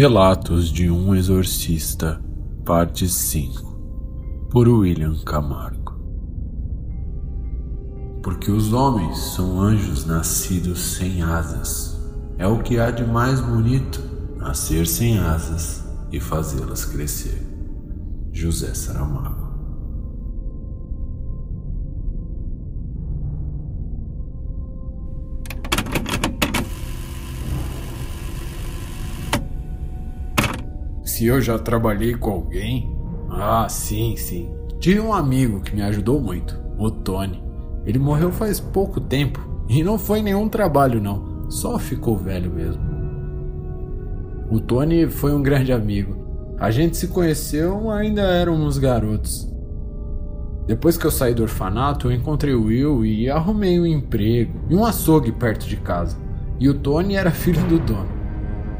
Relatos de um Exorcista, Parte 5, por William Camargo. Porque os homens são anjos nascidos sem asas. É o que há de mais bonito nascer sem asas e fazê-las crescer. José Saramago. Se eu já trabalhei com alguém? Ah, sim, sim. Tive um amigo que me ajudou muito, o Tony. Ele morreu faz pouco tempo e não foi nenhum trabalho, não. Só ficou velho mesmo. O Tony foi um grande amigo. A gente se conheceu, ainda éramos garotos. Depois que eu saí do orfanato, eu encontrei o Will e arrumei um emprego e um açougue perto de casa. E o Tony era filho do dono.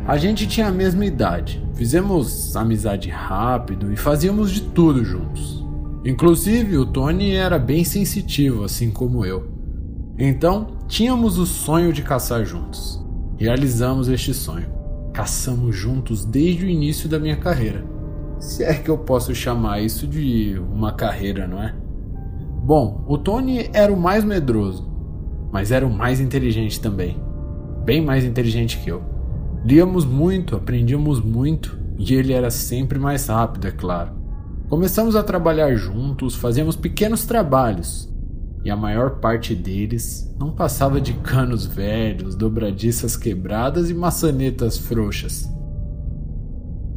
A gente tinha a mesma idade, fizemos amizade rápido e fazíamos de tudo juntos. Inclusive, o Tony era bem sensitivo, assim como eu. Então, tínhamos o sonho de caçar juntos. Realizamos este sonho. Caçamos juntos desde o início da minha carreira. Se é que eu posso chamar isso de uma carreira, não é? Bom, o Tony era o mais medroso, mas era o mais inteligente também. Bem mais inteligente que eu. Líamos muito, aprendíamos muito e ele era sempre mais rápido, é claro. Começamos a trabalhar juntos, fazíamos pequenos trabalhos e a maior parte deles não passava de canos velhos, dobradiças quebradas e maçanetas frouxas.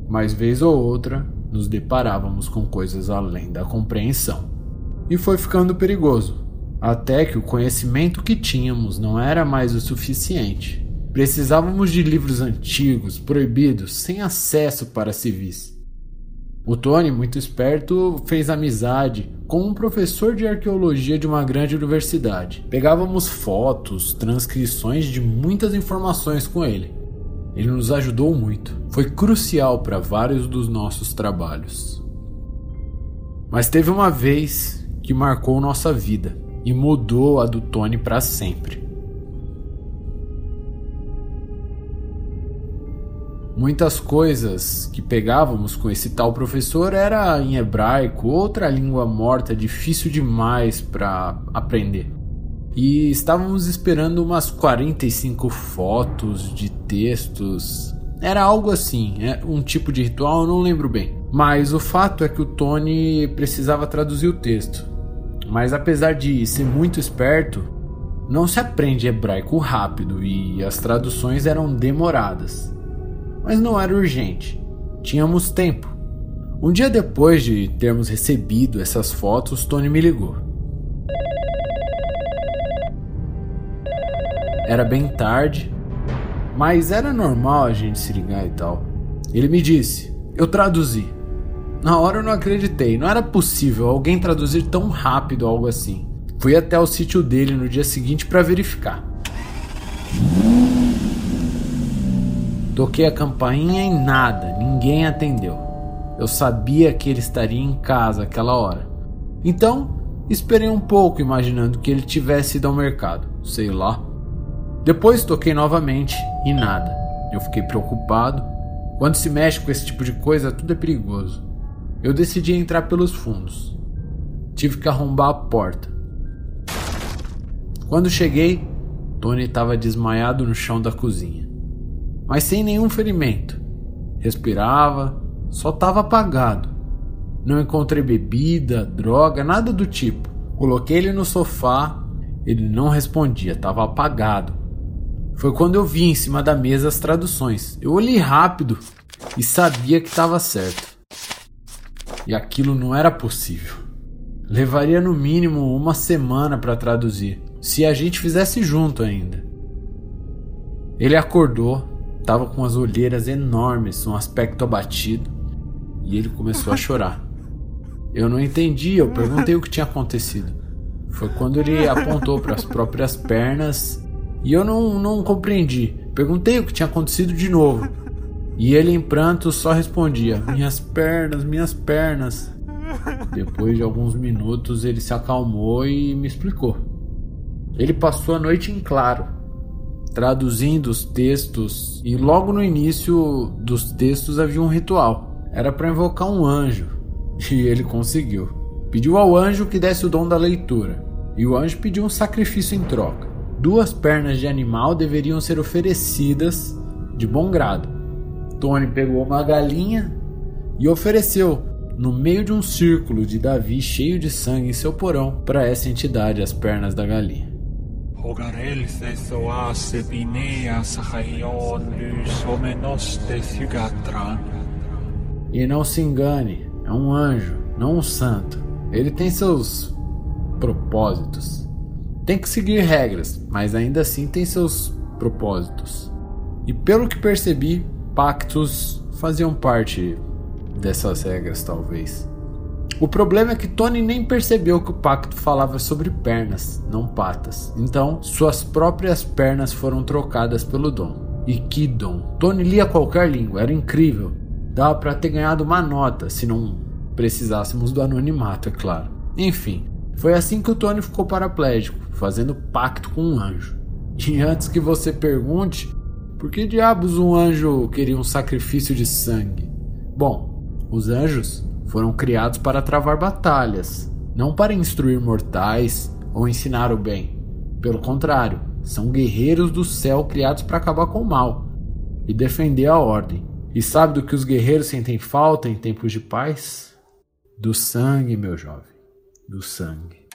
Mas vez ou outra nos deparávamos com coisas além da compreensão. E foi ficando perigoso, até que o conhecimento que tínhamos não era mais o suficiente. Precisávamos de livros antigos, proibidos, sem acesso para civis. O Tony, muito esperto, fez amizade com um professor de arqueologia de uma grande universidade. Pegávamos fotos, transcrições de muitas informações com ele. Ele nos ajudou muito. Foi crucial para vários dos nossos trabalhos. Mas teve uma vez que marcou nossa vida e mudou a do Tony para sempre. Muitas coisas que pegávamos com esse tal professor era em hebraico, outra língua morta, difícil demais para aprender. E estávamos esperando umas 45 fotos de textos. Era algo assim, é um tipo de ritual, não lembro bem. Mas o fato é que o Tony precisava traduzir o texto. Mas apesar de ser muito esperto, não se aprende hebraico rápido e as traduções eram demoradas mas não era urgente. Tínhamos tempo. Um dia depois de termos recebido essas fotos, Tony me ligou. Era bem tarde, mas era normal a gente se ligar e tal. Ele me disse: Eu traduzi. Na hora eu não acreditei, não era possível alguém traduzir tão rápido algo assim. Fui até o sítio dele no dia seguinte para verificar. Toquei a campainha e nada, ninguém atendeu. Eu sabia que ele estaria em casa aquela hora. Então, esperei um pouco, imaginando que ele tivesse ido ao mercado, sei lá. Depois toquei novamente e nada. Eu fiquei preocupado. Quando se mexe com esse tipo de coisa, tudo é perigoso. Eu decidi entrar pelos fundos. Tive que arrombar a porta. Quando cheguei, Tony estava desmaiado no chão da cozinha mas sem nenhum ferimento. Respirava, só estava apagado. Não encontrei bebida, droga, nada do tipo. Coloquei ele no sofá, ele não respondia, estava apagado. Foi quando eu vi em cima da mesa as traduções. Eu olhei rápido e sabia que estava certo. E aquilo não era possível. Levaria no mínimo uma semana para traduzir, se a gente fizesse junto ainda. Ele acordou, Tava com as olheiras enormes, um aspecto abatido, e ele começou a chorar. Eu não entendi, eu perguntei o que tinha acontecido. Foi quando ele apontou para as próprias pernas e eu não, não compreendi. Perguntei o que tinha acontecido de novo. E ele em pranto só respondia: Minhas pernas, minhas pernas. Depois de alguns minutos ele se acalmou e me explicou. Ele passou a noite em claro traduzindo os textos, e logo no início dos textos havia um ritual. Era para invocar um anjo, e ele conseguiu. Pediu ao anjo que desse o dom da leitura, e o anjo pediu um sacrifício em troca. Duas pernas de animal deveriam ser oferecidas de bom grado. Tony pegou uma galinha e ofereceu no meio de um círculo de Davi cheio de sangue em seu porão para essa entidade as pernas da galinha. E não se engane, é um anjo, não um santo. Ele tem seus propósitos. Tem que seguir regras, mas ainda assim tem seus propósitos. E pelo que percebi, pactos faziam parte dessas regras, talvez. O problema é que Tony nem percebeu que o pacto falava sobre pernas, não patas. Então, suas próprias pernas foram trocadas pelo dom. E que dom! Tony lia qualquer língua, era incrível. Dava para ter ganhado uma nota, se não precisássemos do anonimato, é claro. Enfim, foi assim que o Tony ficou paraplégico, fazendo pacto com um anjo. E antes que você pergunte, por que diabos um anjo queria um sacrifício de sangue? Bom, os anjos foram criados para travar batalhas, não para instruir mortais ou ensinar o bem. Pelo contrário, são guerreiros do céu criados para acabar com o mal e defender a ordem. E sabe do que os guerreiros sentem falta em tempos de paz? Do sangue, meu jovem, do sangue.